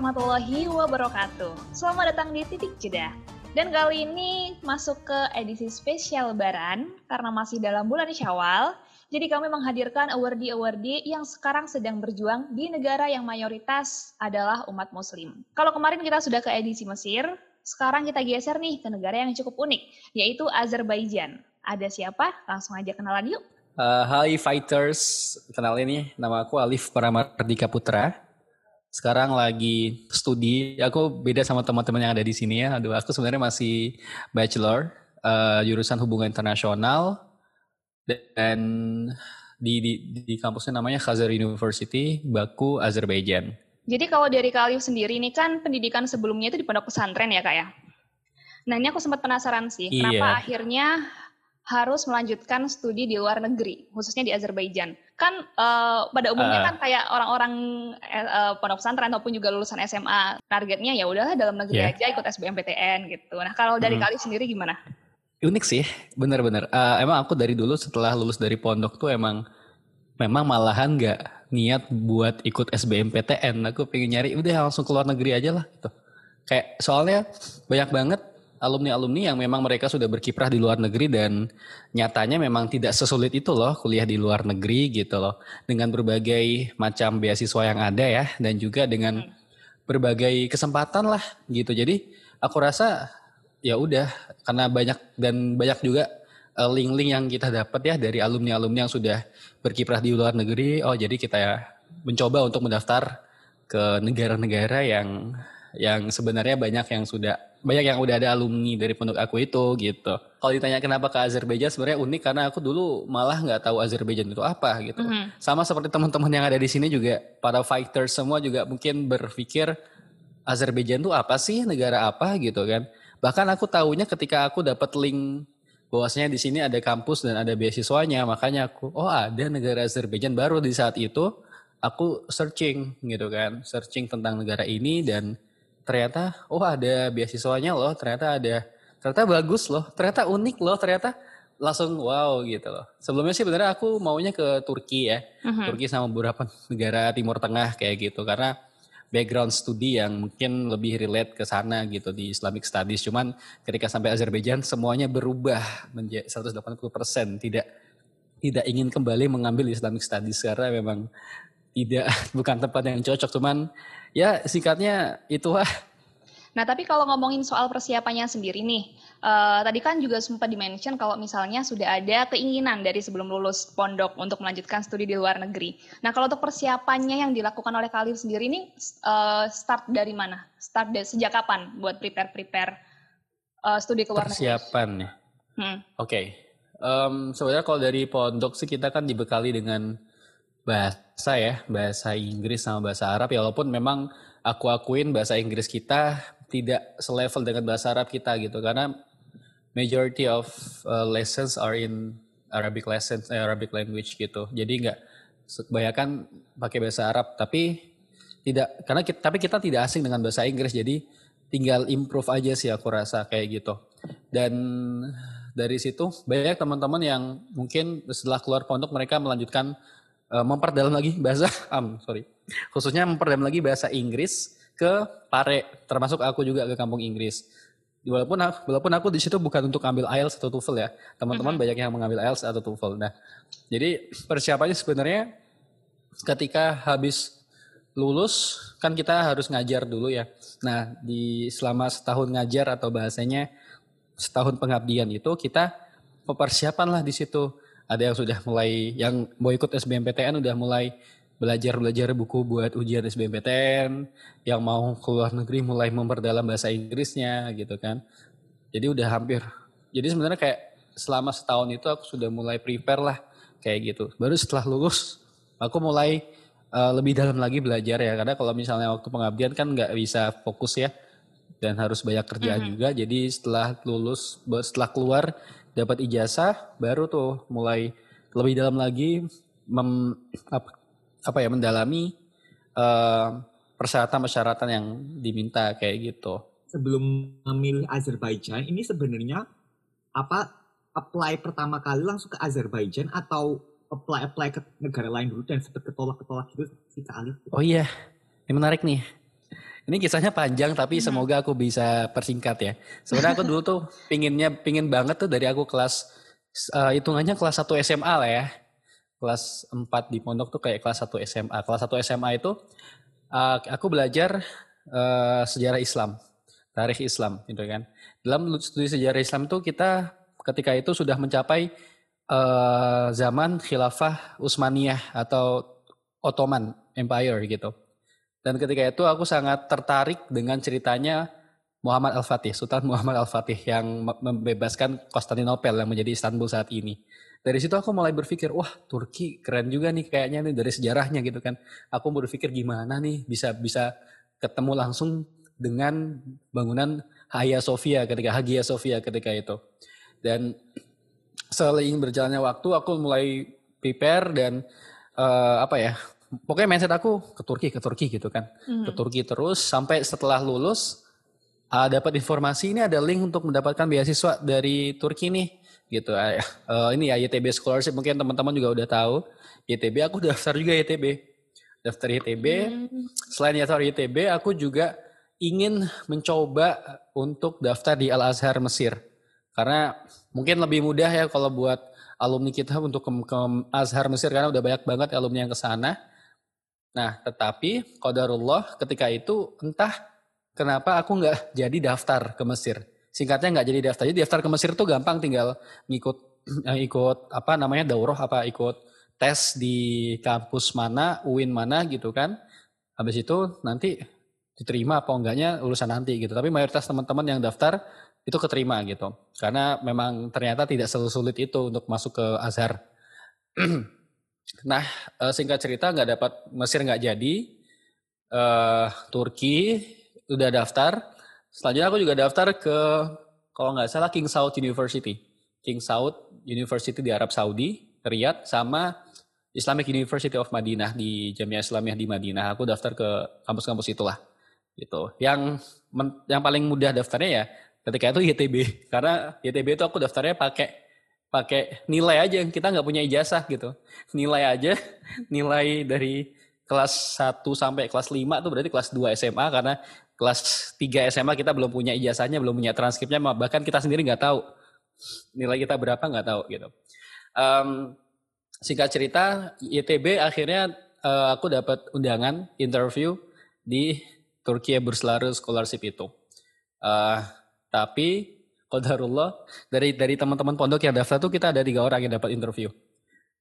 warahmatullahi wabarakatuh. Selamat datang di Titik Jeda. Dan kali ini masuk ke edisi spesial Lebaran karena masih dalam bulan Syawal. Jadi kami menghadirkan awardee-awardee yang sekarang sedang berjuang di negara yang mayoritas adalah umat muslim. Kalau kemarin kita sudah ke edisi Mesir, sekarang kita geser nih ke negara yang cukup unik, yaitu Azerbaijan. Ada siapa? Langsung aja kenalan yuk. Uh, hai fighters, kenalin nih, nama aku Alif Paramardika Putra sekarang lagi studi. Aku beda sama teman-teman yang ada di sini ya. Aduh, aku sebenarnya masih bachelor uh, jurusan hubungan internasional dan di, di di kampusnya namanya Khazar University, Baku, Azerbaijan. Jadi kalau dari Kaliu sendiri ini kan pendidikan sebelumnya itu di pondok pesantren ya kak ya? Nah ini aku sempat penasaran sih, iya. kenapa akhirnya harus melanjutkan studi di luar negeri, khususnya di Azerbaijan. Kan uh, pada umumnya uh. kan kayak orang-orang uh, pondok pesantren ataupun juga lulusan SMA, targetnya ya udahlah dalam negeri yeah. aja ikut SBMPTN gitu. Nah kalau dari hmm. kali sendiri gimana? Unik sih, benar-benar. Uh, emang aku dari dulu setelah lulus dari pondok tuh emang memang malahan nggak niat buat ikut SBMPTN. Aku pengen nyari udah langsung keluar negeri aja lah gitu. Kayak soalnya banyak banget alumni-alumni yang memang mereka sudah berkiprah di luar negeri dan nyatanya memang tidak sesulit itu loh kuliah di luar negeri gitu loh. Dengan berbagai macam beasiswa yang ada ya dan juga dengan hmm. berbagai kesempatan lah gitu. Jadi aku rasa ya udah karena banyak dan banyak juga eh, link-link yang kita dapat ya dari alumni-alumni yang sudah berkiprah di luar negeri. Oh jadi kita ya mencoba untuk mendaftar ke negara-negara yang yang sebenarnya banyak yang sudah banyak yang udah ada alumni dari pondok aku itu gitu. Kalau ditanya kenapa ke Azerbaijan sebenarnya unik karena aku dulu malah nggak tahu Azerbaijan itu apa gitu. Mm -hmm. Sama seperti teman-teman yang ada di sini juga para fighters semua juga mungkin berpikir Azerbaijan itu apa sih negara apa gitu kan. Bahkan aku tahunya ketika aku dapat link bahwasanya di sini ada kampus dan ada beasiswanya makanya aku oh ada negara Azerbaijan baru di saat itu aku searching gitu kan searching tentang negara ini dan ternyata oh ada beasiswanya loh, ternyata ada ternyata bagus loh, ternyata unik loh, ternyata langsung wow gitu loh. Sebelumnya sih benernya aku maunya ke Turki ya, uh-huh. Turki sama beberapa negara Timur Tengah kayak gitu karena background studi yang mungkin lebih relate ke sana gitu di Islamic Studies. Cuman ketika sampai Azerbaijan semuanya berubah menjadi 180 tidak tidak ingin kembali mengambil Islamic Studies karena memang tidak bukan tempat yang cocok. Cuman ya singkatnya itu lah. Nah, tapi kalau ngomongin soal persiapannya sendiri nih, uh, tadi kan juga sempat dimention kalau misalnya sudah ada keinginan dari sebelum lulus pondok untuk melanjutkan studi di luar negeri. Nah, kalau untuk persiapannya yang dilakukan oleh Khalif sendiri ini uh, start dari mana? Start dari sejak kapan buat prepare-prepare uh, studi ke luar negeri? Persiapan ya. Hmm. Oke. Okay. Um, sebenarnya kalau dari pondok sih kita kan dibekali dengan bahasa ya, bahasa Inggris sama bahasa Arab ya walaupun memang aku akuin bahasa Inggris kita tidak selevel dengan bahasa Arab kita gitu karena majority of uh, lessons are in Arabic lessons, eh, Arabic language gitu. Jadi nggak kebanyakan pakai bahasa Arab tapi tidak karena kita, tapi kita tidak asing dengan bahasa Inggris jadi tinggal improve aja sih aku rasa kayak gitu. Dan dari situ banyak teman-teman yang mungkin setelah keluar pondok mereka melanjutkan uh, memperdalam lagi bahasa um, sorry. Khususnya memperdalam lagi bahasa Inggris ke Pare termasuk aku juga ke kampung Inggris. Walaupun aku, walaupun aku di situ bukan untuk ambil IELTS atau TOEFL ya. Teman-teman mm-hmm. banyak yang mengambil IELTS atau TOEFL nah jadi persiapannya sebenarnya ketika habis lulus kan kita harus ngajar dulu ya. Nah di selama setahun ngajar atau bahasanya setahun pengabdian itu kita persiapan lah di situ ada yang sudah mulai yang mau ikut SBMPTN udah mulai belajar belajar buku buat ujian SBMPTN yang mau keluar negeri mulai memperdalam bahasa Inggrisnya gitu kan. Jadi udah hampir jadi sebenarnya kayak selama setahun itu aku sudah mulai prepare lah kayak gitu. Baru setelah lulus aku mulai uh, lebih dalam lagi belajar ya. Karena kalau misalnya waktu pengabdian kan nggak bisa fokus ya dan harus banyak kerjaan mm -hmm. juga jadi setelah lulus setelah keluar dapat ijazah baru tuh mulai lebih dalam lagi mem, apa, apa ya mendalami uh, persyaratan-persyaratan yang diminta kayak gitu. Sebelum memilih Azerbaijan ini sebenarnya apa apply pertama kali langsung ke Azerbaijan atau apply apply ke negara lain dulu dan sempat ketolak ketolak gitu si Kak Oh iya, ini menarik nih. Ini kisahnya panjang tapi hmm. semoga aku bisa persingkat ya. Sebenarnya aku dulu tuh pinginnya pingin banget tuh dari aku kelas uh, hitungannya kelas 1 SMA lah ya. Kelas 4 di pondok tuh kayak kelas 1 SMA. Kelas 1 SMA itu uh, aku belajar uh, sejarah Islam, tarikh Islam gitu kan. Dalam studi sejarah Islam tuh kita ketika itu sudah mencapai uh, zaman khilafah Utsmaniyah atau Ottoman Empire gitu. Dan ketika itu aku sangat tertarik dengan ceritanya Muhammad Al-Fatih, Sultan Muhammad Al-Fatih yang membebaskan Konstantinopel yang menjadi Istanbul saat ini. Dari situ aku mulai berpikir, wah Turki keren juga nih kayaknya nih dari sejarahnya gitu kan. Aku berpikir gimana nih bisa bisa ketemu langsung dengan bangunan Hagia Sophia ketika Hagia Sophia ketika itu. Dan seiring berjalannya waktu aku mulai prepare dan uh, apa ya pokoknya mindset aku ke Turki ke Turki gitu kan. Hmm. ke Turki terus sampai setelah lulus uh, dapat informasi ini ada link untuk mendapatkan beasiswa dari Turki nih gitu. Uh, ini ya YTB scholarship mungkin teman-teman juga udah tahu. YTB aku daftar juga YTB daftar YTB hmm. selain daftar YTB aku juga ingin mencoba untuk daftar di Al Azhar Mesir. Karena mungkin lebih mudah ya kalau buat alumni kita untuk ke, ke Azhar Mesir karena udah banyak banget alumni yang ke sana Nah, tetapi qadarullah ketika itu entah kenapa aku nggak jadi daftar ke Mesir. Singkatnya nggak jadi daftar. Jadi daftar ke Mesir tuh gampang tinggal ngikut eh, ikut apa namanya daurah apa ikut tes di kampus mana, UIN mana gitu kan. Habis itu nanti diterima apa enggaknya urusan nanti gitu. Tapi mayoritas teman-teman yang daftar itu keterima gitu. Karena memang ternyata tidak sulit itu untuk masuk ke Azhar. Nah, uh, singkat cerita nggak dapat Mesir nggak jadi, uh, Turki udah daftar. Selanjutnya aku juga daftar ke kalau nggak salah King Saud University, King Saud University di Arab Saudi, Riyadh, sama Islamic University of Madinah di Jamiah Islamiyah di Madinah. Aku daftar ke kampus-kampus itulah, gitu. Yang yang paling mudah daftarnya ya ketika itu YTB, karena YTB itu aku daftarnya pakai pakai nilai aja kita nggak punya ijazah gitu. Nilai aja nilai dari kelas 1 sampai kelas 5 tuh berarti kelas 2 SMA karena kelas 3 SMA kita belum punya ijazahnya belum punya transkripnya bahkan kita sendiri nggak tahu nilai kita berapa nggak tahu gitu. Um, singkat cerita ITB akhirnya uh, aku dapat undangan interview di Turki Bursları Scholarship itu. Uh, tapi Qadarullah dari dari teman-teman pondok yang daftar tuh kita ada tiga orang yang dapat interview.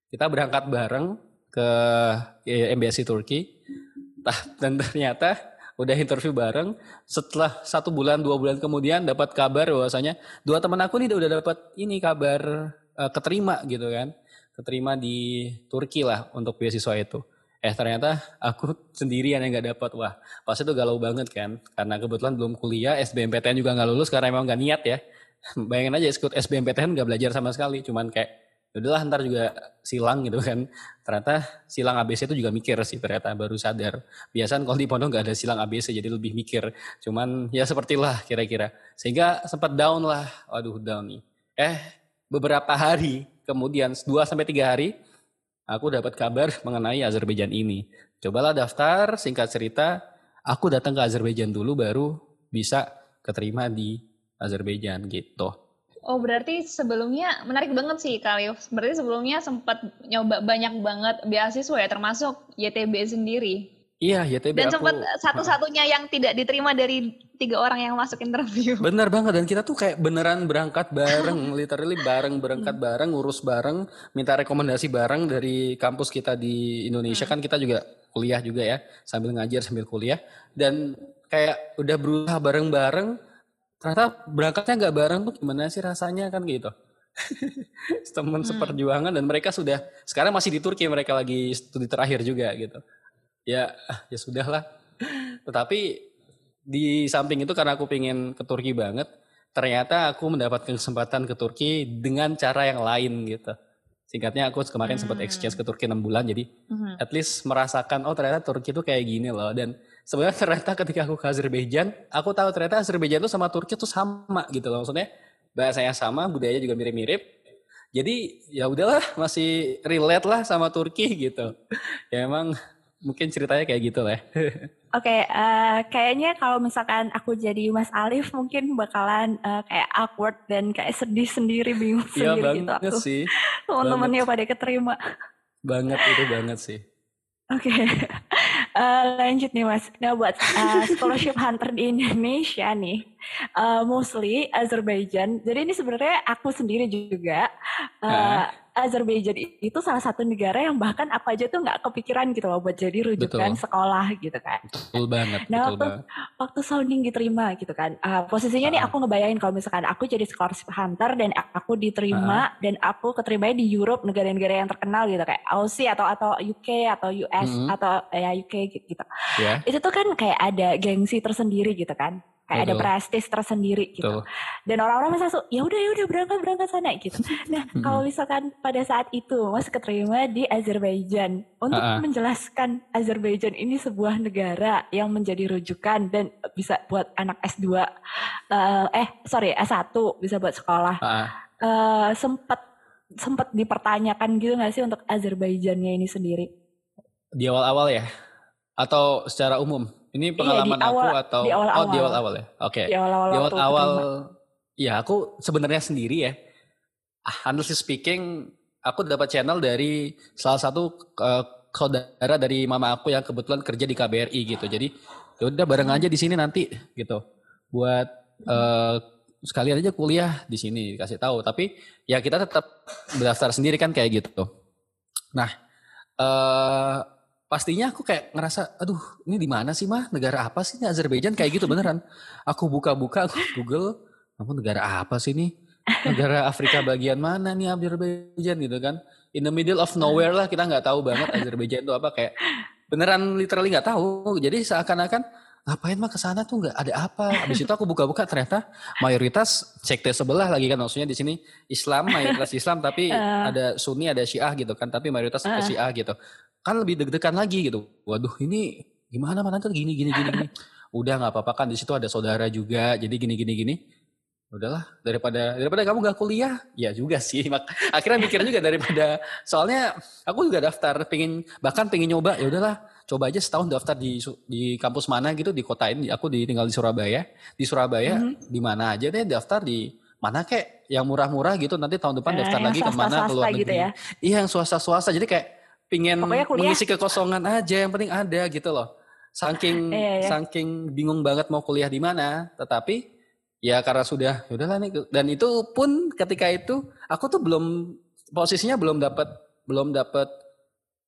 Kita berangkat bareng ke MBSI Turki. Dan ternyata udah interview bareng. Setelah satu bulan dua bulan kemudian dapat kabar bahwasanya dua teman aku nih udah dapat ini kabar uh, keterima gitu kan, keterima di Turki lah untuk beasiswa itu. Eh ternyata aku sendirian yang nggak dapat. Wah pas itu galau banget kan, karena kebetulan belum kuliah, SBMPTN juga nggak lulus karena emang nggak niat ya bayangin aja ikut SBMPTN gak belajar sama sekali. Cuman kayak ya udahlah ntar juga silang gitu kan. Ternyata silang ABC itu juga mikir sih ternyata baru sadar. Biasanya kalau di pondok gak ada silang ABC jadi lebih mikir. Cuman ya sepertilah kira-kira. Sehingga sempat down lah. Waduh down nih. Eh beberapa hari kemudian 2 sampai tiga hari aku dapat kabar mengenai Azerbaijan ini. Cobalah daftar singkat cerita aku datang ke Azerbaijan dulu baru bisa keterima di Azerbaijan gitu. Oh berarti sebelumnya menarik banget sih Kalif. Berarti sebelumnya sempat nyoba banyak banget beasiswa ya termasuk YTB sendiri. Iya YTB. Dan sempat satu-satunya yang tidak diterima dari tiga orang yang masuk interview. Bener banget dan kita tuh kayak beneran berangkat bareng, literally bareng berangkat bareng, ngurus bareng, minta rekomendasi bareng dari kampus kita di Indonesia hmm. kan kita juga kuliah juga ya sambil ngajar sambil kuliah dan kayak udah berusaha bareng-bareng ternyata berangkatnya nggak bareng tuh gimana sih rasanya kan gitu teman hmm. seperjuangan dan mereka sudah sekarang masih di Turki mereka lagi studi terakhir juga gitu ya ya sudahlah tetapi di samping itu karena aku pengen ke Turki banget ternyata aku mendapatkan kesempatan ke Turki dengan cara yang lain gitu singkatnya aku kemarin hmm. sempat exchange ke Turki enam bulan jadi hmm. at least merasakan oh ternyata Turki itu kayak gini loh dan sebenarnya ternyata ketika aku ke Azerbaijan, aku tahu ternyata Azerbaijan itu sama Turki itu sama gitu loh. Maksudnya bahasanya sama, budayanya juga mirip-mirip. Jadi ya udahlah masih relate lah sama Turki gitu. Ya emang mungkin ceritanya kayak gitu lah. Oke, okay, uh, kayaknya kalau misalkan aku jadi Mas Alif mungkin bakalan uh, kayak awkward dan kayak sedih sendiri, bingung ya, sendiri gitu aku. sih. Teman-temannya pada keterima. Banget itu banget sih. Oke, okay. Uh, lanjut nih Mas. Nah buat uh, scholarship hunter di Indonesia nih, uh, mostly Azerbaijan. Jadi ini sebenarnya aku sendiri juga. Uh, Azerbaijan itu salah satu negara yang bahkan apa aja tuh nggak kepikiran gitu loh buat jadi rujukan betul. sekolah gitu kan. Betul banget. Nah betul waktu banget. waktu sounding diterima gitu kan, uh, posisinya uh. nih aku ngebayangin kalau misalkan aku jadi scholarship hunter dan aku diterima uh. dan aku keterimanya di Europe negara-negara yang terkenal gitu kayak Aussie atau atau UK atau US mm -hmm. atau ya UK gitu. Yeah. Itu tuh kan kayak ada gengsi tersendiri gitu kan kayak Betul. ada prestis tersendiri gitu. Betul. Dan orang-orang langsung ya udah ya udah berangkat berangkat sana gitu. Nah, kalau misalkan pada saat itu Mas keterima di Azerbaijan untuk uh -uh. menjelaskan Azerbaijan ini sebuah negara yang menjadi rujukan dan bisa buat anak S2 uh, eh, eh sorry S1 bisa buat sekolah. Uh -uh. Uh, sempat sempat dipertanyakan gitu nggak sih untuk Azerbaijannya ini sendiri? Di awal-awal ya? Atau secara umum? Ini pengalaman iya, awal, aku atau di awal -awal. oh di awal-awal ya? Oke. Okay. Di awal-awal. Di awal-awal ya aku sebenarnya sendiri ya. Ah, honestly speaking, aku dapat channel dari salah satu uh, saudara dari mama aku yang kebetulan kerja di KBRI gitu. Jadi ya udah bareng aja di sini nanti gitu. Buat uh, sekalian aja kuliah di sini dikasih tahu. Tapi ya kita tetap berdaftar sendiri kan kayak gitu. Nah, uh, pastinya aku kayak ngerasa aduh ini di mana sih mah? Negara apa sih ini Azerbaijan? Kayak gitu beneran. Aku buka-buka aku Google aku negara apa sih ini? Negara Afrika bagian mana nih Azerbaijan? Gitu kan. In the middle of nowhere lah kita nggak tahu banget Azerbaijan itu apa kayak beneran literally nggak tahu. Jadi seakan-akan ngapain mah ke sana tuh nggak ada apa? Habis itu aku buka-buka ternyata mayoritas sekte sebelah lagi kan maksudnya di sini Islam mayoritas Islam tapi uh. ada Sunni ada Syiah gitu kan tapi mayoritas uh. Syiah gitu kan lebih deg-degan lagi gitu. Waduh ini gimana mana tuh gini gini gini gini. Udah nggak apa-apa kan di situ ada saudara juga jadi gini gini gini. Udahlah daripada daripada kamu gak kuliah ya juga sih. Mak akhirnya mikir juga daripada soalnya aku juga daftar pengen bahkan pengen nyoba ya udahlah coba aja setahun daftar di di kampus mana gitu di kota ini aku di, tinggal di Surabaya di Surabaya mm -hmm. di mana aja deh daftar di mana kek yang murah-murah gitu nanti tahun depan eh, daftar lagi ke mana ke luar gitu negeri. Gitu ya? Iya yang swasta-swasta jadi kayak pingin mengisi kekosongan aja yang penting ada gitu loh saking iya, iya. saking bingung banget mau kuliah di mana tetapi ya karena sudah ya udahlah nih dan itu pun ketika itu aku tuh belum posisinya belum dapat belum dapat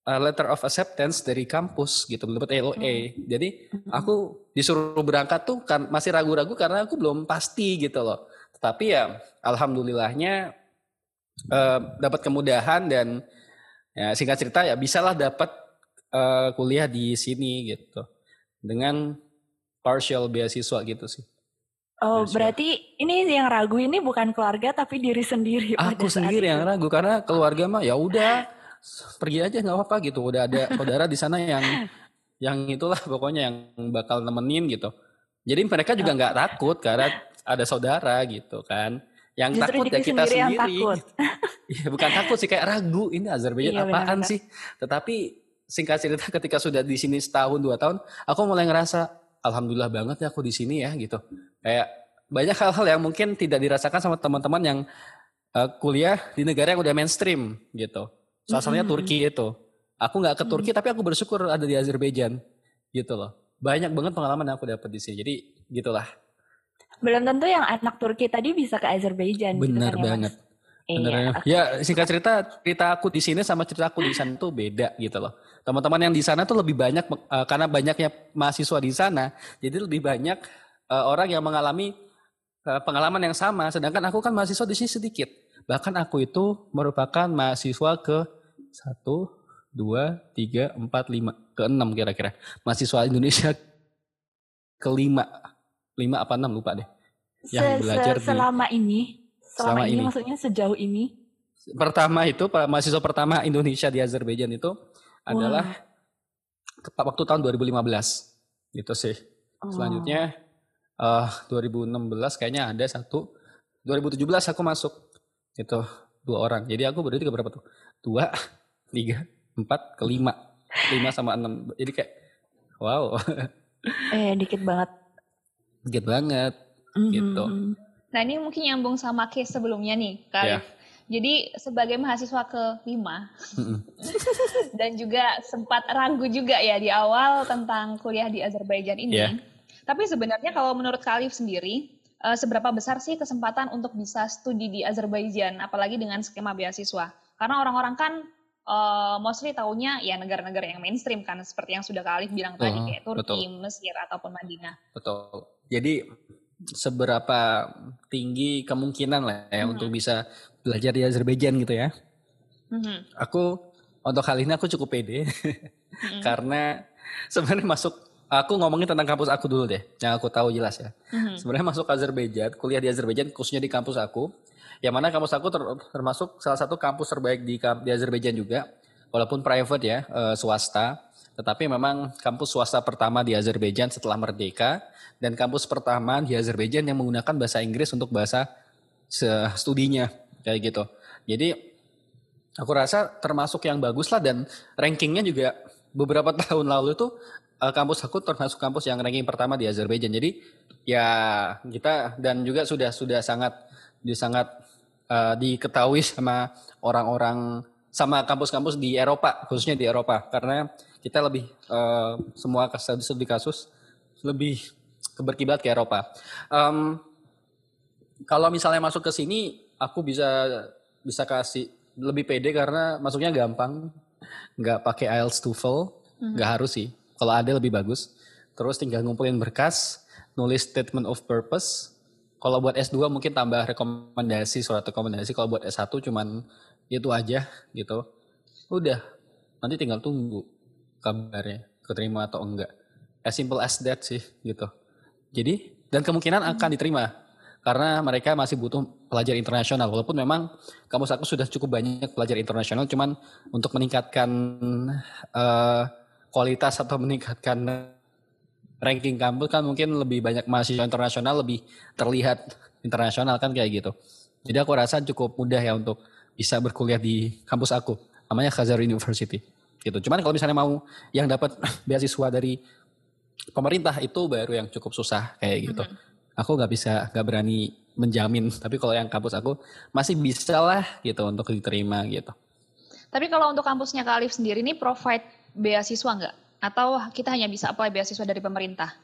uh, letter of acceptance dari kampus gitu belum dapat LOA hmm. jadi hmm. aku disuruh berangkat tuh kan masih ragu-ragu karena aku belum pasti gitu loh tetapi ya alhamdulillahnya uh, dapat kemudahan dan ya singkat cerita ya bisalah dapat uh, kuliah di sini gitu dengan partial beasiswa gitu sih. Oh, beasiswa. berarti ini yang ragu ini bukan keluarga tapi diri sendiri. Aku sendiri itu. yang ragu karena keluarga mah ya udah pergi aja nggak apa-apa gitu. Udah ada saudara di sana yang yang itulah pokoknya yang bakal nemenin gitu. Jadi mereka juga nggak takut karena ada saudara gitu kan. Yang Justru takut ya kita sendiri. sendiri. Iya, bukan takut sih kayak ragu ini Azerbaijan iya, apaan benar, sih. Tetapi singkat cerita ketika sudah di sini setahun dua tahun, aku mulai ngerasa alhamdulillah banget ya aku di sini ya gitu. Kayak banyak hal-hal yang mungkin tidak dirasakan sama teman-teman yang uh, kuliah di negara yang udah mainstream gitu. Salah satunya mm. Turki itu. Aku nggak ke Turki mm tapi aku bersyukur ada di Azerbaijan gitu loh. Banyak banget pengalaman yang aku dapat di sini. Jadi gitulah. Belum tentu yang anak Turki tadi bisa ke Azerbaijan. Benar gitu kan, banget. Ya, Bener iya. ya singkat cerita cerita aku di sini sama cerita aku di sana tuh beda gitu loh. Teman-teman yang di sana tuh lebih banyak uh, karena banyaknya mahasiswa di sana, jadi lebih banyak uh, orang yang mengalami uh, pengalaman yang sama. Sedangkan aku kan mahasiswa di sini sedikit. Bahkan aku itu merupakan mahasiswa ke satu, dua, tiga, empat, lima, ke enam kira-kira. Mahasiswa Indonesia kelima lima apa enam lupa deh. Yang belajar se selama di, ini, selama, selama ini, ini maksudnya sejauh ini. Pertama itu mahasiswa pertama Indonesia di Azerbaijan itu Wah. adalah waktu tahun 2015 gitu sih. Oh. Selanjutnya uh, eh, 2016 kayaknya ada satu. 2017 aku masuk gitu dua orang. Jadi aku berarti ke berapa tuh? Dua, tiga, empat, kelima. 5 sama 6. Jadi kayak wow. eh dikit banget. Dikit banget mm-hmm. gitu. Nah ini mungkin nyambung sama case sebelumnya nih, Kak yeah. Jadi sebagai mahasiswa ke lima dan juga sempat ragu juga ya di awal tentang kuliah di Azerbaijan ini. Yeah. Tapi sebenarnya kalau menurut Khalif sendiri, uh, seberapa besar sih kesempatan untuk bisa studi di Azerbaijan, apalagi dengan skema beasiswa? Karena orang-orang kan uh, mostly taunya ya negara-negara yang mainstream kan, seperti yang sudah Khalif bilang tadi uh, kayak Turki, betul. Mesir ataupun Madinah. Betul. Jadi seberapa tinggi kemungkinan lah ya hmm. untuk bisa belajar di Azerbaijan gitu ya. Hmm. Aku untuk kali ini aku cukup pede hmm. karena sebenarnya masuk aku ngomongin tentang kampus aku dulu deh, yang aku tahu jelas ya. Hmm. Sebenarnya masuk Azerbaijan, kuliah di Azerbaijan khususnya di kampus aku, yang mana kampus aku ter, termasuk salah satu kampus terbaik di di Azerbaijan juga, walaupun private ya, uh, swasta. Tetapi memang kampus swasta pertama di Azerbaijan setelah merdeka dan kampus pertama di Azerbaijan yang menggunakan bahasa Inggris untuk bahasa studinya kayak gitu. Jadi aku rasa termasuk yang bagus lah dan rankingnya juga beberapa tahun lalu tuh uh, kampus aku termasuk kampus yang ranking pertama di Azerbaijan. Jadi ya kita dan juga sudah sudah sangat di sangat uh, diketahui sama orang-orang sama kampus-kampus di Eropa khususnya di Eropa karena kita lebih uh, semua kasus di kasus lebih berkiblat ke Eropa. Um, kalau misalnya masuk ke sini aku bisa bisa kasih lebih pede karena masuknya gampang, nggak pakai IELTS TOEFL, mhm. nggak harus sih. Kalau ada lebih bagus. Terus tinggal ngumpulin berkas, nulis statement of purpose. Kalau buat S2 mungkin tambah rekomendasi, surat rekomendasi. Kalau buat S1 cuman itu aja gitu. Udah, nanti tinggal tunggu kabarnya, keterima atau enggak. As simple as that sih gitu. Jadi, dan kemungkinan akan mhm. diterima karena mereka masih butuh pelajar internasional. Walaupun memang kampus aku sudah cukup banyak pelajar internasional, cuman untuk meningkatkan uh, kualitas atau meningkatkan ranking kampus kan mungkin lebih banyak mahasiswa internasional lebih terlihat internasional kan kayak gitu. Jadi aku rasa cukup mudah ya untuk bisa berkuliah di kampus aku. Namanya Khazar University. Gitu. Cuman kalau misalnya mau yang dapat beasiswa dari pemerintah itu baru yang cukup susah kayak gitu. Mm -hmm aku nggak bisa nggak berani menjamin. Tapi kalau yang kampus aku masih bisa lah gitu untuk diterima gitu. Tapi kalau untuk kampusnya Kak Alif sendiri ini provide beasiswa nggak? Atau kita hanya bisa apply beasiswa dari pemerintah?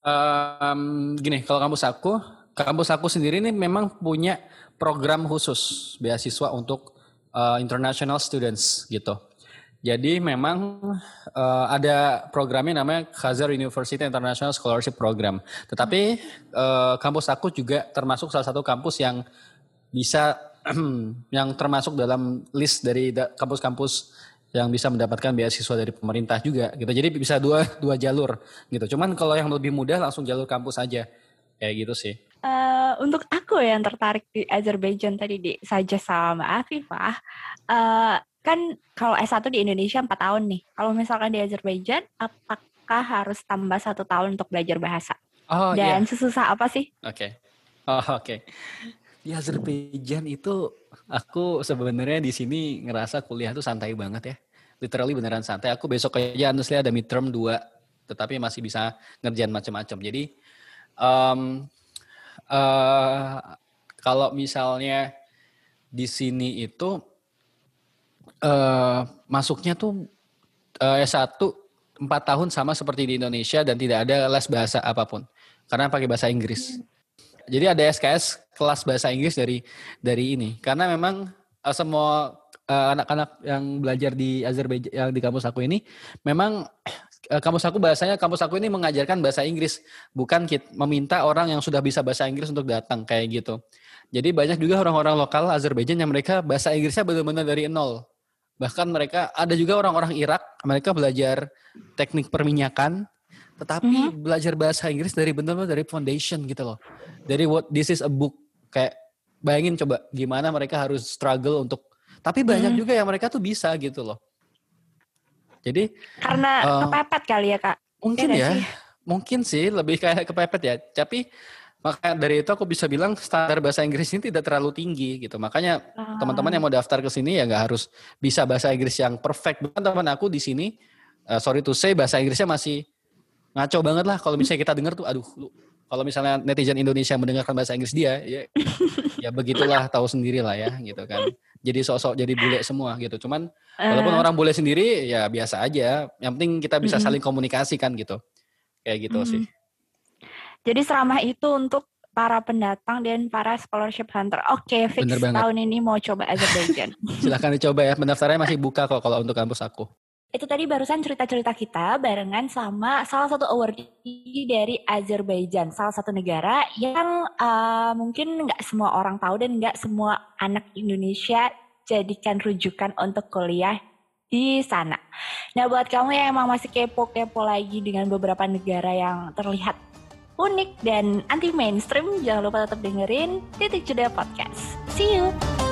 Um, gini kalau kampus aku kampus aku sendiri ini memang punya program khusus beasiswa untuk uh, international students gitu jadi memang uh, ada programnya namanya Khazar University International Scholarship Program. Tetapi uh, kampus aku juga termasuk salah satu kampus yang bisa yang termasuk dalam list dari kampus-kampus yang bisa mendapatkan beasiswa dari pemerintah juga gitu. Jadi bisa dua dua jalur gitu. Cuman kalau yang lebih mudah langsung jalur kampus aja. Kayak gitu sih. Uh, untuk aku yang tertarik di Azerbaijan tadi di saja sama Afifah, uh, kan kalau S1 di Indonesia 4 tahun nih. Kalau misalkan di Azerbaijan, apakah harus tambah satu tahun untuk belajar bahasa? Oh, Dan yeah. sesusah apa sih? Oke. Okay. Oh, oke. Okay. Di Azerbaijan itu aku sebenarnya di sini ngerasa kuliah tuh santai banget ya. Literally beneran santai. Aku besok aja honestly ada midterm 2, tetapi masih bisa ngerjain macam-macam. Jadi um, uh, kalau misalnya di sini itu uh, masuknya tuh uh, S1 empat tahun sama seperti di Indonesia dan tidak ada les bahasa apa pun karena pakai bahasa Inggris. Jadi ada SKS kelas bahasa Inggris dari dari ini karena memang uh, semua anak-anak uh, yang belajar di Azerbaijan yang di kampus aku ini memang kampus aku bahasanya kampus aku ini mengajarkan bahasa Inggris bukan kita, meminta orang yang sudah bisa bahasa Inggris untuk datang kayak gitu. Jadi banyak juga orang-orang lokal Azerbaijan yang mereka bahasa Inggrisnya benar-benar dari nol Bahkan mereka ada juga orang-orang Irak, mereka belajar teknik perminyakan, tetapi mm -hmm. belajar bahasa Inggris dari benar-benar dari foundation gitu loh. Dari what this is a book kayak bayangin coba gimana mereka harus struggle untuk tapi banyak mm. juga yang mereka tuh bisa gitu loh. Jadi karena uh, kepepet kali ya kak. Mungkin ya, ya sih? mungkin sih lebih kayak kepepet ya. Tapi Maka dari itu aku bisa bilang standar bahasa Inggris ini tidak terlalu tinggi gitu. Makanya uh. teman-teman yang mau daftar ke sini ya nggak harus bisa bahasa Inggris yang perfect. Bukan teman aku di sini, uh, sorry to say bahasa Inggrisnya masih ngaco banget lah. Kalau misalnya kita dengar tuh, aduh, lu, kalau misalnya netizen Indonesia mendengarkan bahasa Inggris dia, ya, ya begitulah tahu sendiri lah ya gitu kan. Jadi sosok jadi bule semua gitu. Cuman uh. walaupun orang bule sendiri ya biasa aja. Yang penting kita bisa saling komunikasi kan gitu. Kayak gitu sih. Jadi seramah itu untuk para pendatang dan para scholarship hunter. Oke, okay, fix tahun ini mau coba Azerbaijan. Silahkan dicoba ya, pendaftarannya masih buka kok kalau untuk kampus aku. Itu tadi barusan cerita-cerita kita barengan sama salah satu awardee dari Azerbaijan, salah satu negara yang uh, mungkin nggak semua orang tahu dan nggak semua anak Indonesia jadikan rujukan untuk kuliah di sana. Nah buat kamu yang emang masih kepo-kepo lagi dengan beberapa negara yang terlihat unik dan anti mainstream, jangan lupa tetap dengerin Titik Jeda Podcast. See you!